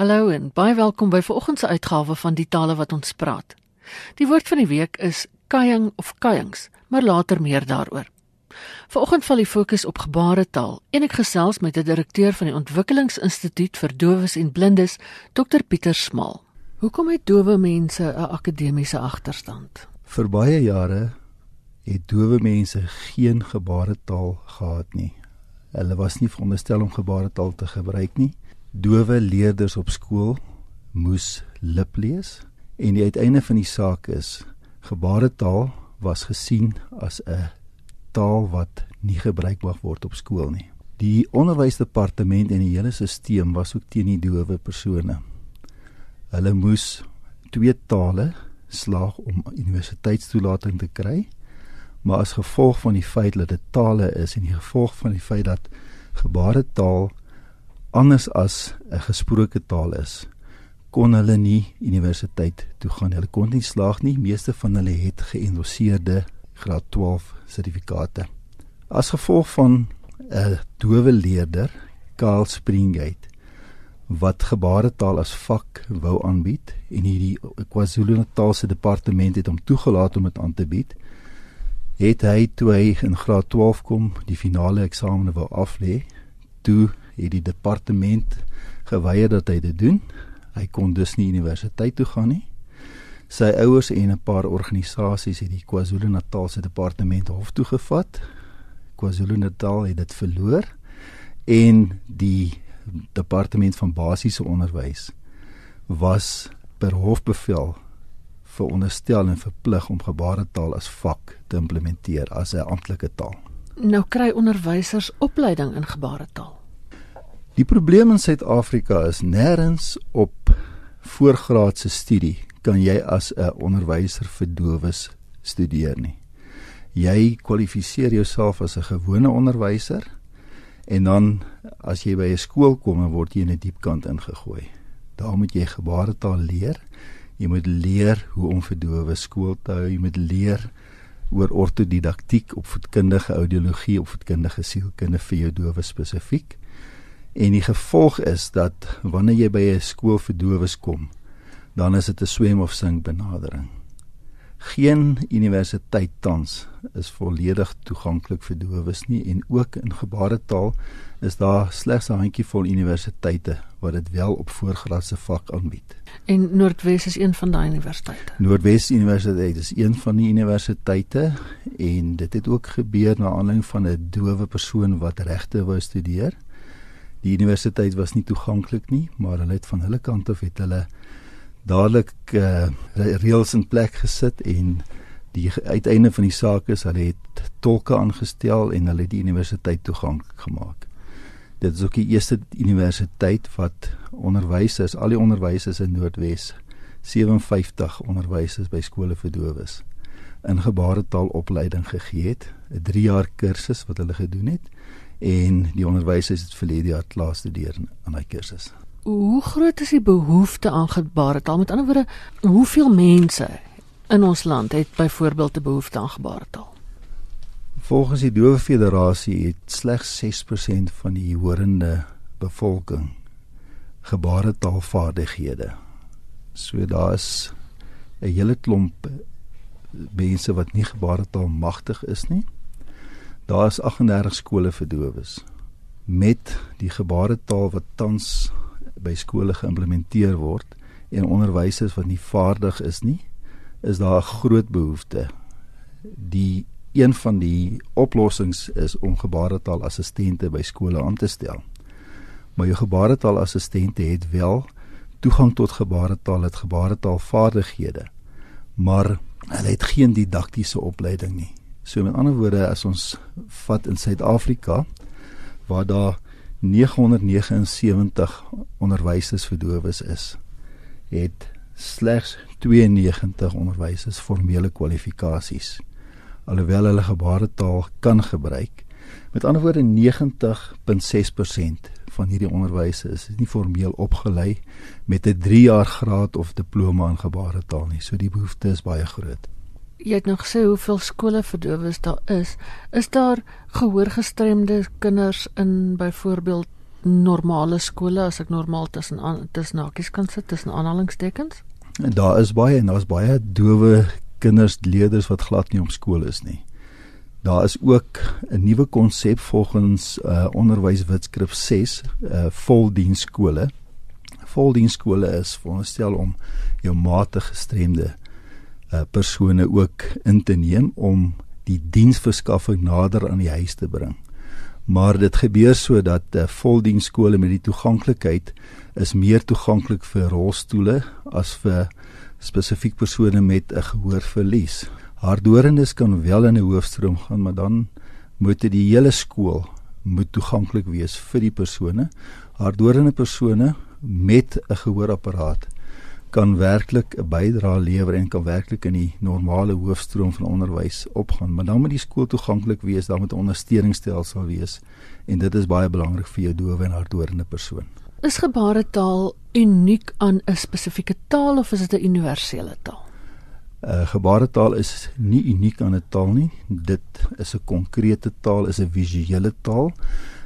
Hallo en baie welkom by vanoggend se uitgawe van die tale wat ons praat. Die woord van die week is kaying of kayings, maar later meer daaroor. Vanoggend val die fokus op gebaretaal en ek gesels met die direkteur van die Ontwikkelingsinstituut vir Dowes en Blindes, Dr Pieter Smal. Hoekom het dowe mense 'n akademiese agterstand? Vir baie jare het dowe mense geen gebaretaal gehad nie. Hulle was nie veronderstel om gebaretaal te gebruik nie. Dowe leerders op skool moes lip lees en die uiteinde van die saak is gebaretaal was gesien as 'n taal wat nie gebruik mag word op skool nie. Die onderwysdepartement en die hele stelsel was ook teen die dowe persone. Hulle moes twee tale slaag om universiteitstoelating te kry. Maar as gevolg van die feit dat dit tale is en die gevolg van die feit dat gebaretaal anders as 'n gesproke taal is, kon hulle nie universiteit toe gaan. Hulle kon nie slaag nie. Meeste van hulle het geëndoseerde graad 12 sertifikate. As gevolg van 'n dowe leerder, Karl Springate, wat gebaretaal as vak wou aanbied en hierdie KwaZulu-Natal se departement het hom toegelaat om dit aan te bied, het hy toe hy in graad 12 kom die finale eksamen wou aflê, toe het die departement geweier dat hy dit doen. Hy kon dus nie universiteit toe gaan nie. Sy ouers en 'n paar organisasies het die KwaZulu-Natal se departement hof toe gevat. KwaZulu-Natal het dit verloor en die departement van basiese onderwys was per hofbevel veronderstel en verplig om gebaretaal as vak te implementeer as 'n amptelike taal. Nou kry onderwysers opleiding in gebaretaal. Die probleem in Suid-Afrika is nêrens op voorgraadse studie kan jy as 'n onderwyser vir dowes studeer nie. Jy kwalifiseer jouself as 'n gewone onderwyser en dan as jy by 'n skool kom en word jy in 'n diep kant ingegooi. Daar moet jy gebaretaal leer. Jy moet leer hoe om vir dowes skool te hou. Jy moet leer oor ortodidaktiek, opvoedkundige audiologie, opvoedkundige sielkunde vir jou dowes spesifiek. En die gevolg is dat wanneer jy by 'n skool vir dowes kom, dan is dit 'n swem of sink benadering. Geen universiteit tans is volledig toeganklik vir dowes nie en ook in gebaretaal is daar slegs 'n handjievol universiteite wat dit wel op voorgraadse vak aanbied. En Noordwes is een van daai universiteite. Noordwes Universiteit is een van die universiteite en dit het ook gebeur na aanleiding van 'n dowe persoon wat regte wou studeer. Die universiteit was nie toeganklik nie, maar hulle het van hulle kant af het hulle dadelik uh, reëls in plek gesit en die uiteinde van die saak is hulle het tolke aangestel en hulle die universiteit toeganklik gemaak. Dit is ook die eerste universiteit wat onderwysers, al die onderwysers in Noordwes 57 onderwysers by skole vir dowes in gebaretaalopleiding gegee het, 'n 3 jaar kursus wat hulle gedoen het en die onderwysers het verlede jaar klaar studeer aan daai kursus. Hoe groot is die behoefte aan gebaretaal? Met ander woorde, hoeveel mense in ons land het byvoorbeeld 'n behoefte aan gebaretaal? Volgens die Dowe Federasie het slegs 6% van die horende bevolking gebaretaalvaardighede. So daar's 'n hele klomp mense wat nie gebaretaal magtig is nie. Daar's 38 skole vir dowes met die gebaretaal wat tans by skole geïmplementeer word en onderwysers wat nie vaardig is nie, is daar 'n groot behoefte. Die een van die oplossings is om gebaretalassistente by skole aan te stel. Maar jou gebaretalassistente het wel toegang tot gebaretaal, het gebaretaalvaardighede, maar hulle het geen didaktiese opleiding nie. So met ander woorde, as ons vat in Suid-Afrika waar daar 979 onderwysers vir dowes is, het slegs 92 onderwysers formele kwalifikasies. Alhoewel hulle gebaretaal kan gebruik, met ander woorde 90.6% van hierdie onderwysers is nie formeel opgelei met 'n 3 jaar graad of diploma in gebaretaal nie. So die behoefte is baie groot jy het nog gesê hoeveel skole vir dowes daar is. Is daar gehoorgestremde kinders in byvoorbeeld normale skole as ek normaal tussen tussen hakies kan sit tussen aanhalingstekens? En daar is baie en daar's baie dowe kinders leerders wat glad nie op skool is nie. Daar is ook 'n nuwe konsep volgens uh, onderwyswetskrif 6 uh, voldiensskole. Voldiensskole is veronderstel om jou mate gestremde uh, persone ook in te neem om die diensverskaffing nader aan die huis te bring. Maar dit gebeur sodat uh, voldiensskole met die toeganklikheid is meer toeganklik vir rolstoele as vir spesifiek persone met 'n gehoorverlies. Hardorendes kan wel in 'n hoofstroom gaan, maar dan moet dit die hele skool moet toeganklik wees vir die persone. Hardorende persone met 'n gehoorapparaat kan werklik 'n bydrae lewer en kan werklik in die normale hoofstroom van onderwys opgaan, maar dan moet die skool toeganklik wees, daar moet 'n ondersteuningsstelsel wees en dit is baie belangrik vir jou dowe en hardorende persoon. Is gebaretaal uniek aan 'n spesifieke taal of is dit 'n universele taal? Uh, gebaretaal is nie uniek aan 'n taal nie. Dit is 'n konkrete taal, is 'n visuele taal.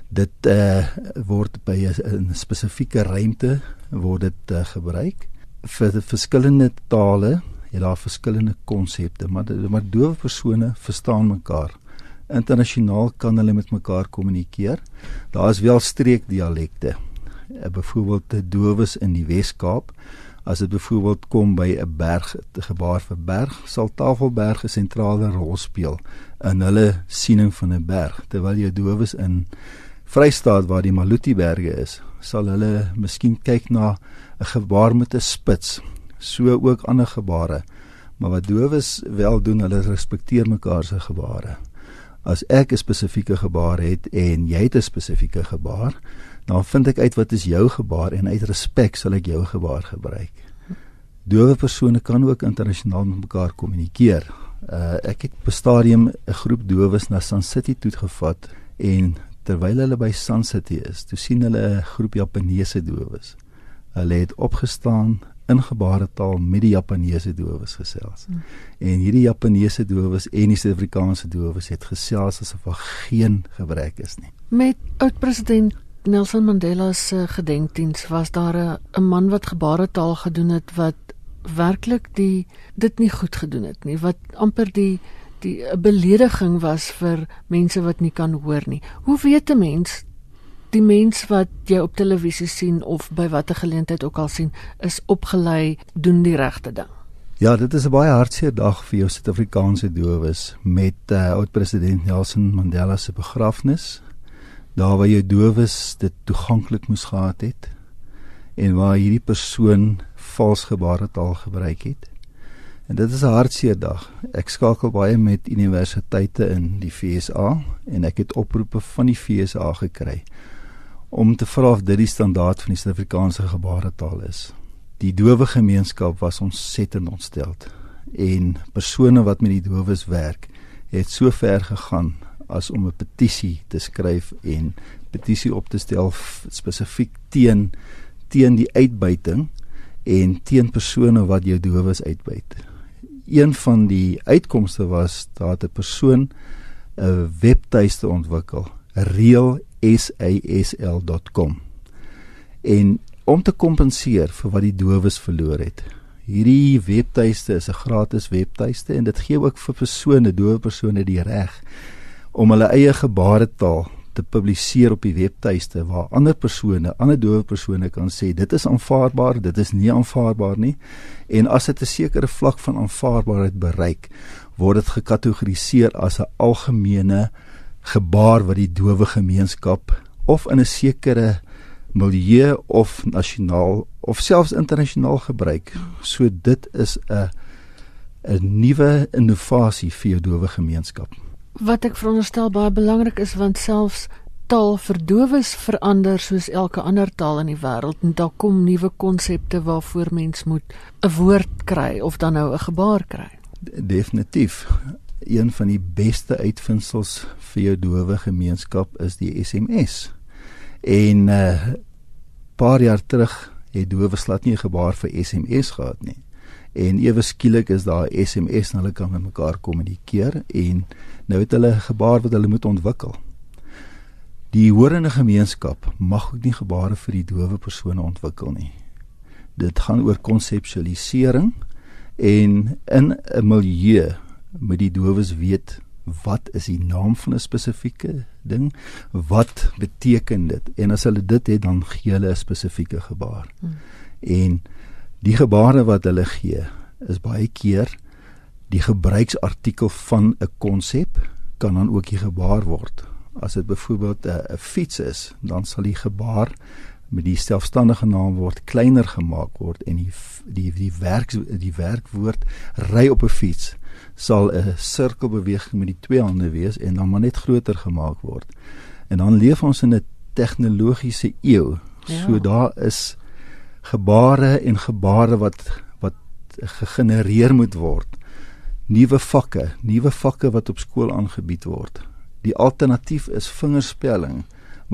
Dit uh, word by 'n spesifieke ruimte word dit uh, gebruik vir die verskillende tale het daar verskillende konsepte, maar maar dowe persone verstaan mekaar. Internasionaal kan hulle met mekaar kommunikeer. Daar is wel streekdialekte. Eh, byvoorbeeld te dowes in die Wes-Kaap as dit byvoorbeeld kom by 'n berg gebaar vir berg sal Tafelberg 'n sentrale rol speel in hulle siening van 'n berg terwyl jy dowes in Vrystaat waar die Maluti berge is sal hulle miskien kyk na 'n gebaar met 'n spits, so ook ander gebare. Maar wat dowes wel doen, hulle respekteer mekaar se gebare. As ek 'n spesifieke gebaar het en jy het 'n spesifieke gebaar, dan vind ek uit wat is jou gebaar en uit respek sal ek jou gebaar gebruik. Dowe persone kan ook internasionaal met mekaar kommunikeer. Uh, ek het op 'n stadium 'n groep dowes na Sun City toe gevat en terwyl hulle by Sun City is, toe sien hulle 'n groep Japaneese dowes. Hulle het opgestaan in gebaretaal met die Japaneese dowes gesels. Hmm. En hierdie Japaneese dowes en die Suid-Afrikaanse dowes het gesels asof daar geen gebrek is nie. Met oud-president Nelson Mandela se gedenkdiens was daar 'n man wat gebaretaal gedoen het wat werklik die dit nie goed gedoen het nie, wat amper die die belediging was vir mense wat nie kan hoor nie. Hoe weet 'n mens die mens wat jy op televisie sien of by watter geleentheid ook al sien is opgelei doen die regte ding. Ja, dit is 'n baie hartseer dag vir jou Suid-Afrikaanse dowes met uh, oud-president Nelson Mandela se begrafnis. Daar waar jou dowes dit toeganklik moes gehad het en waar hierdie persoon vals gebaretaal gebruik het. En dit is 'n hartseer dag. Ek skakel baie met universiteite in die FSA en ek het oproepe van die FSA gekry om te vra of dit die standaard van die Suid-Afrikaanse gebaretaal is. Die dowe gemeenskap was ontsettend ontsteld en persone wat met die dowes werk het so ver gegaan as om 'n petisie te skryf en petisie op te stel spesifiek teen teen die uitbuiting en teen persone wat jou dowes uitbuit. Een van die uitkomste was dat 'n persoon 'n webtuiste ontwikkel, reël sasl.com. En om te kompenseer vir wat die dowes verloor het. Hierdie webtuiste is 'n gratis webtuiste en dit gee ook vir persone, dowe persone die reg om hulle eie gebaretaal te publiseer op die webtuiste waar ander persone, ander dowe persone kan sê dit is aanvaarbaar, dit is nie aanvaarbaar nie. En as dit 'n sekere vlak van aanvaarbaarheid bereik, word dit gekategoriseer as 'n algemene gebaar wat die dowe gemeenskap of in 'n sekere milieu of nasionaal of selfs internasionaal gebruik. So dit is 'n 'n nuwe innovasie vir jou dowe gemeenskap. Wat ek veronderstel baie belangrik is want selfs taal vir dowes verander soos elke ander taal in die wêreld en daar kom nuwe konsepte waarvoor mens moet 'n woord kry of dan nou 'n gebaar kry. Definitief een van die beste uitvindsels vir jou dowe gemeenskap is die SMS. En 'n uh, paar jaar terug het dowe slat nie 'n gebaar vir SMS gehad nie. En ewe skielik is daar SMS en hulle kan met mekaar kommunikeer en nou het hulle 'n gebaar wat hulle moet ontwikkel. Die horende gemeenskap mag ook nie gebare vir die dowe persone ontwikkel nie. Dit gaan oor konseptualisering en in 'n milieu moet die dowes weet wat is die naam van 'n spesifieke ding? Wat beteken dit? En as hulle dit het, dan gee hulle 'n spesifieke gebaar. Hmm. En die gebare wat hulle gee is baie keer die gebruiksartikel van 'n konsep kan dan ook die gebaar word. As dit byvoorbeeld 'n fiets is, dan sal die gebaar met die selfstandige naam word kleiner gemaak word en die die die werk die werkwoord ry op 'n fiets sal 'n sirkelbeweging met die twee hande wees en dan maar net groter gemaak word. En dan leef ons in 'n tegnologiese eeu. Ja. So daar is gebare en gebare wat wat gegenereer moet word. Nuwe vakke, nuwe vakke wat op skool aangebied word. Die alternatief is vingerspelling,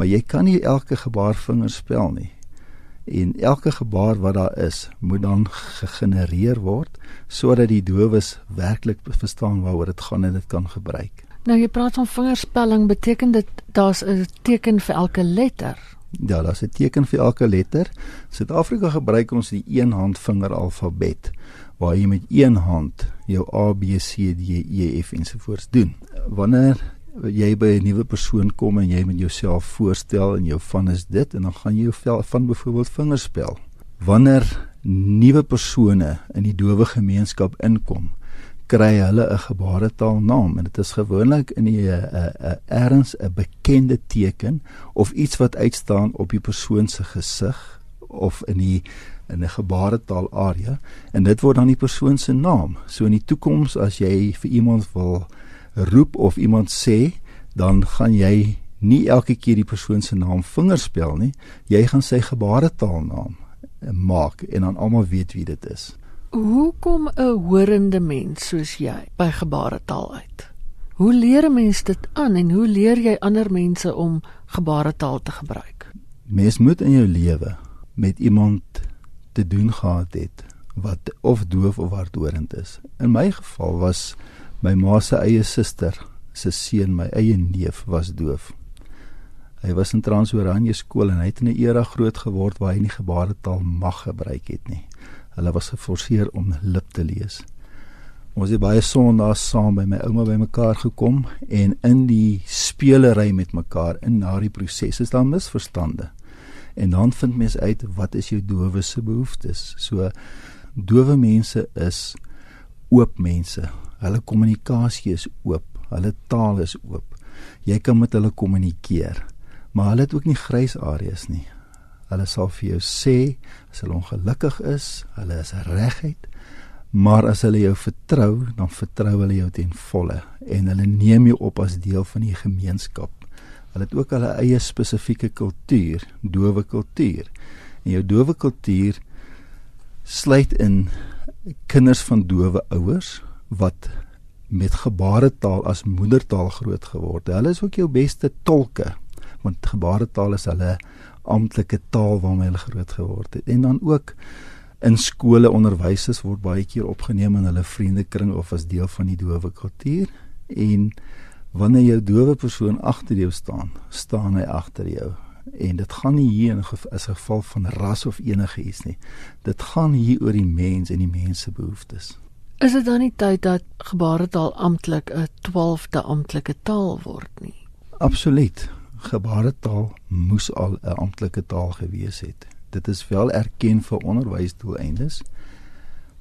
maar jy kan nie elke gebaar vingerspel nie en elke gebaar wat daar is moet dan gegenereer word sodat die dowes werklik verstaan waaroor dit gaan en dit kan gebruik. Nou jy praat van vingerspelling, beteken dit daar's 'n teken vir elke letter? Ja, daar's 'n teken vir elke letter. Suid-Afrika gebruik ons die een hand vinger alfabet waar jy met een hand jou A B C D E F ensovoorts doen. Wanneer jy by 'n nuwe persoon kom en jy moet jouself voorstel en jou van is dit en dan gaan jy jou van byvoorbeeld vingerspel. Wanneer nuwe persone in die dowe gemeenskap inkom, kry hulle 'n gebaretaalnaam en dit is gewoonlik in 'n 'n erns 'n bekende teken of iets wat uitstaan op die persoon se gesig of in die in 'n gebaretaal area en dit word dan die persoon se naam. So in die toekoms as jy vir iemand wil roep of iemand sê, dan gaan jy nie elke keer die persoon se naam vingerspel nie. Jy gaan sy gebaretaalnaam maak en dan almal weet wie dit is. Hoe kom 'n horende mens soos jy by gebaretaal uit? Hoe leer 'n mens dit aan en hoe leer jy ander mense om gebaretaal te gebruik? Mens moet in jou lewe met iemand te doen gehad het wat of doof of hardhorend is. In my geval was My ma se eie suster, se seun, my eie neef was doof. Hy was in Transoranje skool en hy het in 'n era groot geword waar hy nie gebaretaal mag gebruik het nie. Hulle was geforseer om lip te lees. Ons het baie sondae saam by my ouma bymekaar gekom en in die spelery met mekaar in na die proses is daar misverstande. En dan vind mens uit wat is jou dowe se behoeftes. So dowe mense is oop mense Hulle kommunikasie is oop, hulle taal is oop. Jy kan met hulle kommunikeer. Maar hulle het ook nie grys areas nie. Hulle sal vir jou sê as hulle ongelukkig is, hulle is regheid. Maar as hulle jou vertrou, dan vertrou hulle jou ten volle en hulle neem jou op as deel van die gemeenskap. Hulle het ook hulle eie spesifieke kultuur, dowe kultuur. En jou dowe kultuur sluit in kinders van dowe ouers wat met gebaretaal as moedertaal groot geword het. Hulle is ook jou beste tolke want gebaretaal is hulle amptelike taal waarmee hulle groot geword het. En dan ook in skole onderwysers word baie keer opgeneem in hulle vriendekring of as deel van die dowe kultuur en wanneer jou dowe persoon agter jou staan, staan hy agter jou. En dit gaan nie hier in 'n geval van ras of enige iets nie. Dit gaan hier oor die mens en die mens se behoeftes. Is dit dan nie tyd dat gebaretaal amptelik 'n 12de amptelike taal word nie? Absoluut. Gebaretaal moes al 'n amptelike taal gewees het. Dit is wel erken vir onderwysdoeleindes.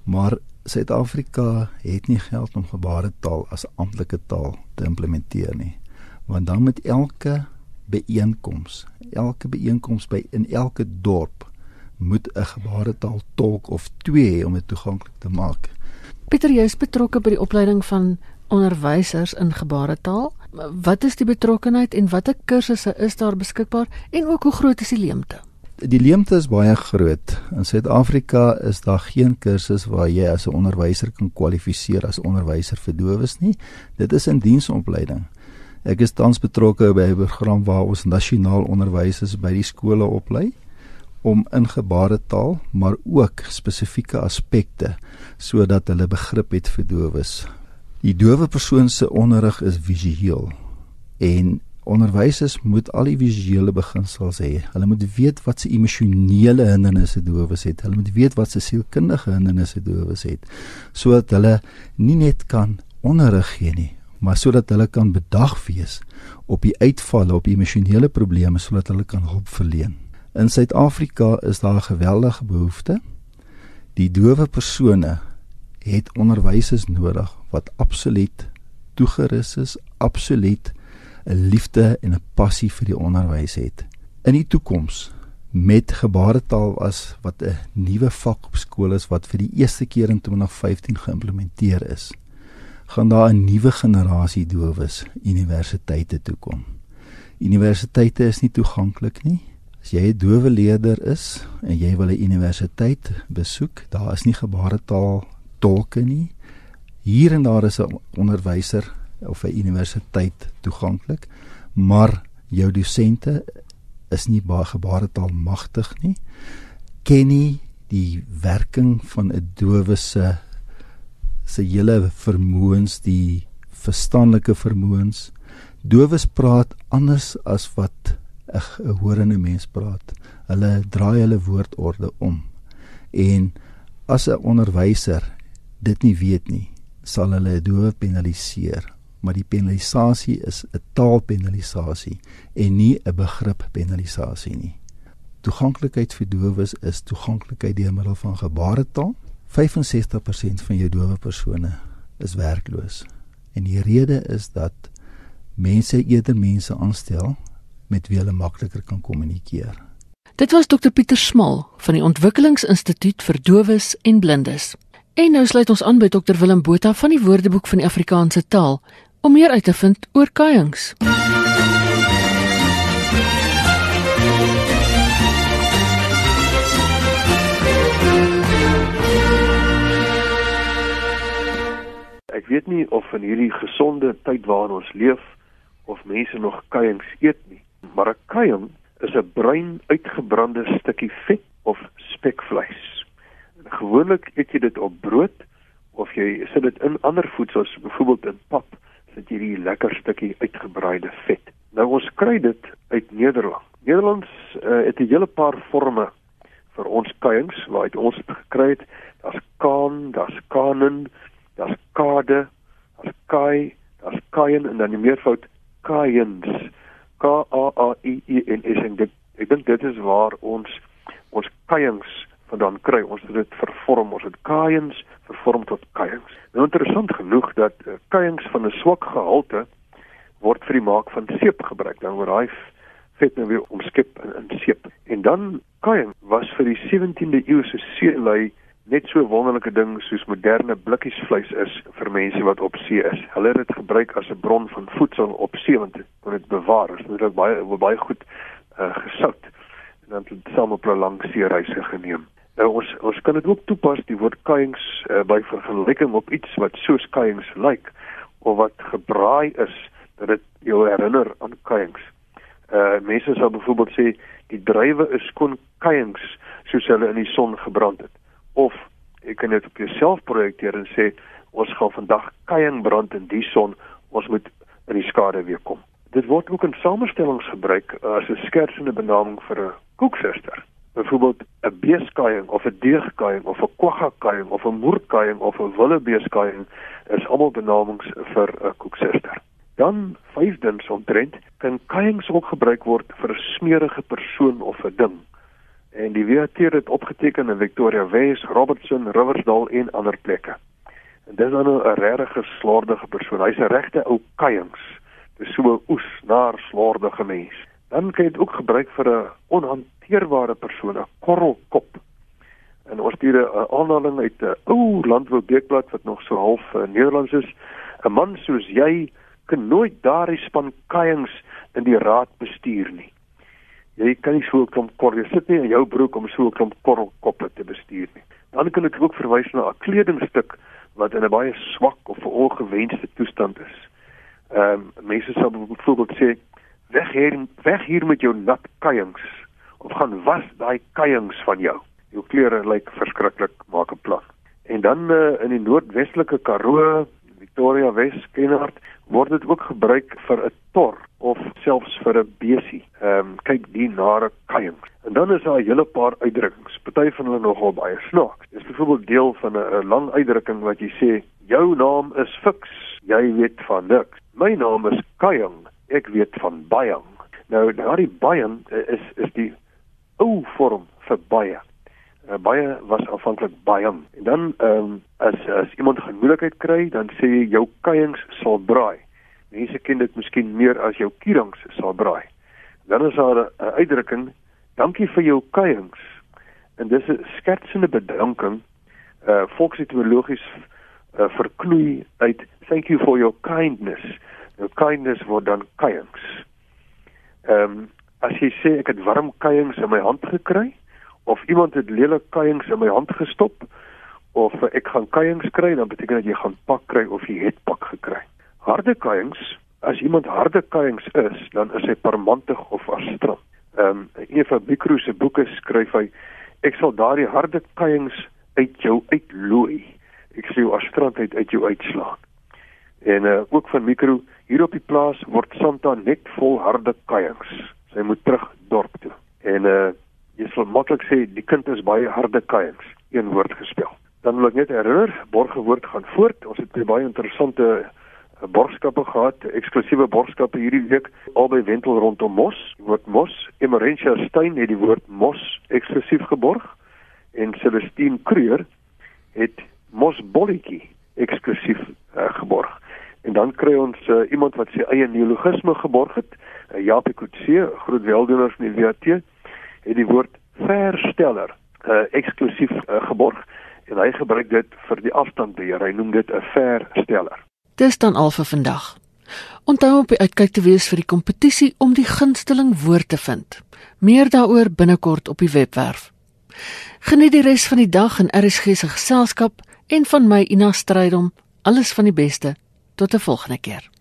Maar Suid-Afrika het nie geld om gebaretaal as amptelike taal te implementeer nie. Want dan met elke byeenkoms, elke byeenkoms by in elke dorp moet 'n gebaretaal tolk of twee hê om dit toeganklik te maak. Pieter, jy is betrokke by die opleiding van onderwysers in gebaretaal. Wat is die betrokkeheid en watter kursusse is daar beskikbaar en ook hoe groot is die leemte? Die leemte is baie groot. In Suid-Afrika is daar geen kursus waar jy as 'n onderwyser kan kwalifiseer as onderwyser vir dowes nie. Dit is 'n diensopleiding. Ek is tans betrokke by 'n program waar ons nasionaal onderwysers by die skole oplei om in gebaretaal maar ook spesifieke aspekte sodat hulle begrip het vir dowes. Die dowe persoon se onderrig is visueel en Onderwysers moet al die visuele beginsels hê. Hulle moet weet wat se emosionele hindernisse dowes het. Hulle moet weet wat se sielkundige hindernisse dowes het sodat hulle nie net kan onderrig gee nie, maar sodat hulle kan bedag wees op die uitvalle, op emosionele probleme sodat hulle kan hulp verleen. In Suid-Afrika is daar 'n geweldige behoefte. Die dowe persone het onderwysers nodig wat absoluut toegerus is, absoluut 'n liefde en 'n passie vir die onderwys het. In die toekoms met gebaretaal as wat 'n nuwe vak op skool is wat vir die eerste keer in 2015 geïmplementeer is, gaan daar 'n nuwe generasie dowes universiteite toe kom. Universiteite is nie toeganklik nie. As jy 'n dowe leerder is en jy wil 'n universiteit besoek, daar is nie gebaretaal tolke nie. Hier en daar is 'n onderwyser of 'n universiteit toeganklik, maar jou dosente is nie baie gebaretaal magtig nie. Ken nie die werking van 'n dowe se se hele vermoëns, die verstandelike vermoëns. Dowes praat anders as wat 'n horende mens praat. Hulle draai hulle woordorde om. En as 'n onderwyser dit nie weet nie, sal hulle 'n dowe penaliseer maar die penalisasie is 'n taalpenalisasie en nie 'n begrip penalisasie nie. Toeganklikheid vir dowes is toeganklikheid deur middel van gebaretaal. 65% van jou dowe persone is werkloos. En die rede is dat mense eerder mense aanstel met wie hulle makliker kan kommunikeer. Dit was Dr Pieter Smal van die Ontwikkelingsinstituut vir Dowes en Blindes. En nou sluit ons aan by Dr Willem Botha van die Woordeboek van die Afrikaanse taal om meer uit te vind oor kuiings. Ek weet nie of in hierdie gesonde tyd waarin ons leef of mense nog kuiings eet nie, kuiing is 'n bruin uitgebrande stukkie vet of spekvleis. Gewoonlik eet jy dit op brood of jy sit dit in ander voedsels, byvoorbeeld in pap sit hierdie lekker stukkie uitgebraaide vet. Nou ons kry dit uit Nederland. Nederlands uh, het 'n hele paar forme vir ons kuiings waaruit ons dit gekry het. Daar's kaan, daar's kanen, daar's kade, daar's kai, daar's kaien en dan die meervoud kaiens. K A A I E N S en dit ek dink dit is waar ons ons kuiings vandaan kry. Ons het dit vervorm, ons het kaiens vervorm tot kuiings. Nou interessant genoeg dat uh, kuiings van 'n swak gehalte word vir die maak van seep gebruik. Dan word daai vet nou weer omskep in, in seep. En dan kuiing was vir die 17de eeu se seelui net so 'n wonderlike ding soos moderne blikkiesvleis is vir mense wat op see is. Hulle het dit gebruik as 'n bron van voedsel op see want dit kon dit bewaar. Dit het baie baie goed uh, gesout en dan het dit saam op 'n lang see reise geneem. Nou ons ons kan dit ook toepas die woord kuiings uh, by vergelyking op iets wat soos kuiings lyk of wat gebraai is dat dit jou herinner aan kuiings. Uh mense sal byvoorbeeld sê die druiwe is skoon kuiings soos hulle in die son gebrand het. Of jy kan dit op jouself projekteer en sê ons gaan vandag kuiing brand in die son, ons moet in die skade weer kom. Dit word ook in samestellings gebruik as 'n skertsende benaming vir 'n koeksuster byvoorbeeld 'n beeskaaiing of 'n deegkaaiing of 'n kwaggaaiing of 'n moerkaaiing of 'n willebeeskaaiing is almal benamings vir 'n koeksuster. Dan vyfdens omtrent kan kaiings ook gebruik word vir 'n smeerige persoon of 'n ding. En die WAT het opgeteken in Victoria West, Robertson, Riversdal en ander plekke. En dis dan 'n regte slordige persoon. Hy's 'n regte ou kaiings. Dis so 'n oes, naar slordige mens. Dan kan jy dit ook gebruik vir 'n onhand hanteerbare persoon, 'n korrelkop. En ons stuur 'n aanhaling uit 'n ou landbou weekblad wat nog so half uh, Nederlands is. 'n Man soos jy kan nooit daardie span kaiings in die raad bestuur nie. Jy kan nie so 'n klomp korrel sit nie in jou broek om so 'n klomp korrelkoppe te bestuur nie. Dan kan ek ook verwys na 'n kledingstuk wat in 'n baie swak of ongewenste toestand is. Ehm um, mense sal byvoorbeeld sê weg hier weg hier met jou nat kaiings of gaan was daai kuiings van jou. Jou klere lyk verskriklik, maak 'n plan. En dan uh, in die noordwestelike Karoo, die Pretoria Wes, Kenhardt, word dit ook gebruik vir 'n tor of selfs vir 'n besie. Ehm um, kyk die nare kuiing. En dan is daar 'n hele paar uitdrukkings. Party van hulle nogal baie snaaks. Dis byvoorbeeld deel van 'n lang uitdrukking wat jy sê, "Jou naam is Fix, jy weet van niks. My naam is Kuiing, ek weet van baie." Nou daardie baie is is die ou vorm vir baie uh, baie was aanvanklik baie. En dan ehm um, as as iemand gemoedelikheid kry dan sê jy jou kuiings sal braai. Mense ken dit miskien meer as jou kierings sal braai. Dan is daar 'n uitdrukking dankie vir jou kuiings. En dis 'n skertsende bedanking uh volksetimologies uh, verknoei uit thank you for your kindness. Nou kindness word dan kuiings. Ehm um, as jy sê ek het warm kuiings in my hand gekry of iemand het lelik kuiings in my hand gestop of ek gaan kuiings kry dan beteken dit jy gaan pak kry of jy het pak gekry. Harde kuiings, as iemand harde kuiings is, dan is hy parmantig of astrant. Ehm um, een van Bikru se boeke skryf hy ek sal daardie harde kuiings uit jou uitlooi. Ek sê jou astrant uit jou uitslaan. En uh, ook van Mikro hier op die plaas word Santa net vol harde kuiings. Sy moet terug dorp toe. En uh jy sal maklik sê die kind is baie harde kuiings, een woord gespel. Dan wil ek net herinner, borgewoord gaan voort. Ons het baie interessante eh, borgskappe gehad, eksklusiewe borgskappe hierdie week albei wentel rondom mos. Die woord mos, Emerentia Stein het die woord mos eksklusief geborg en Celestine Kreur het mosbolletjie eksklusief uh, geborg. En dan kry ons uh, iemand wat sy eie neologisme geborg het, uh, Japie Kutse, groot weldoener van die WAT het die woord versteller uh, eksklusief uh, geborg en hy gebruik dit vir die afstandbeheer. Hy noem dit 'n versteller. Dis dan al vir vandag. Onthou op die uitkyk te wees vir die kompetisie om die gunsteling woord te vind. Meer daaroor binnekort op die webwerf. Geniet die res van die dag in RSG se geselskap en van my Ina Strydom. Alles van die beste. Tot 'n volgende keer.